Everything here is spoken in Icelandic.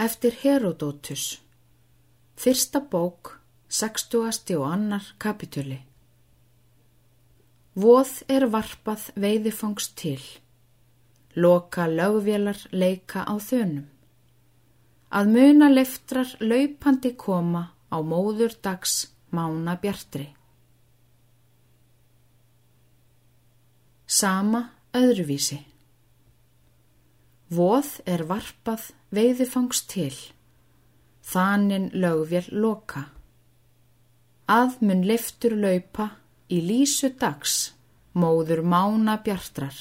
eftir Herodótus. Fyrsta bók, 60. og annar kapituli. Voð er varpað veiðifangs til. Loka lögvélar leika á þönum. Að muna leftrar laupandi koma á móður dags mána bjartri. Sama öðruvísi. Voð er varpað veiðifangs til. Þaninn lögvél loka. Að mun leftur laupa í lísu dags, móður mána bjartrar.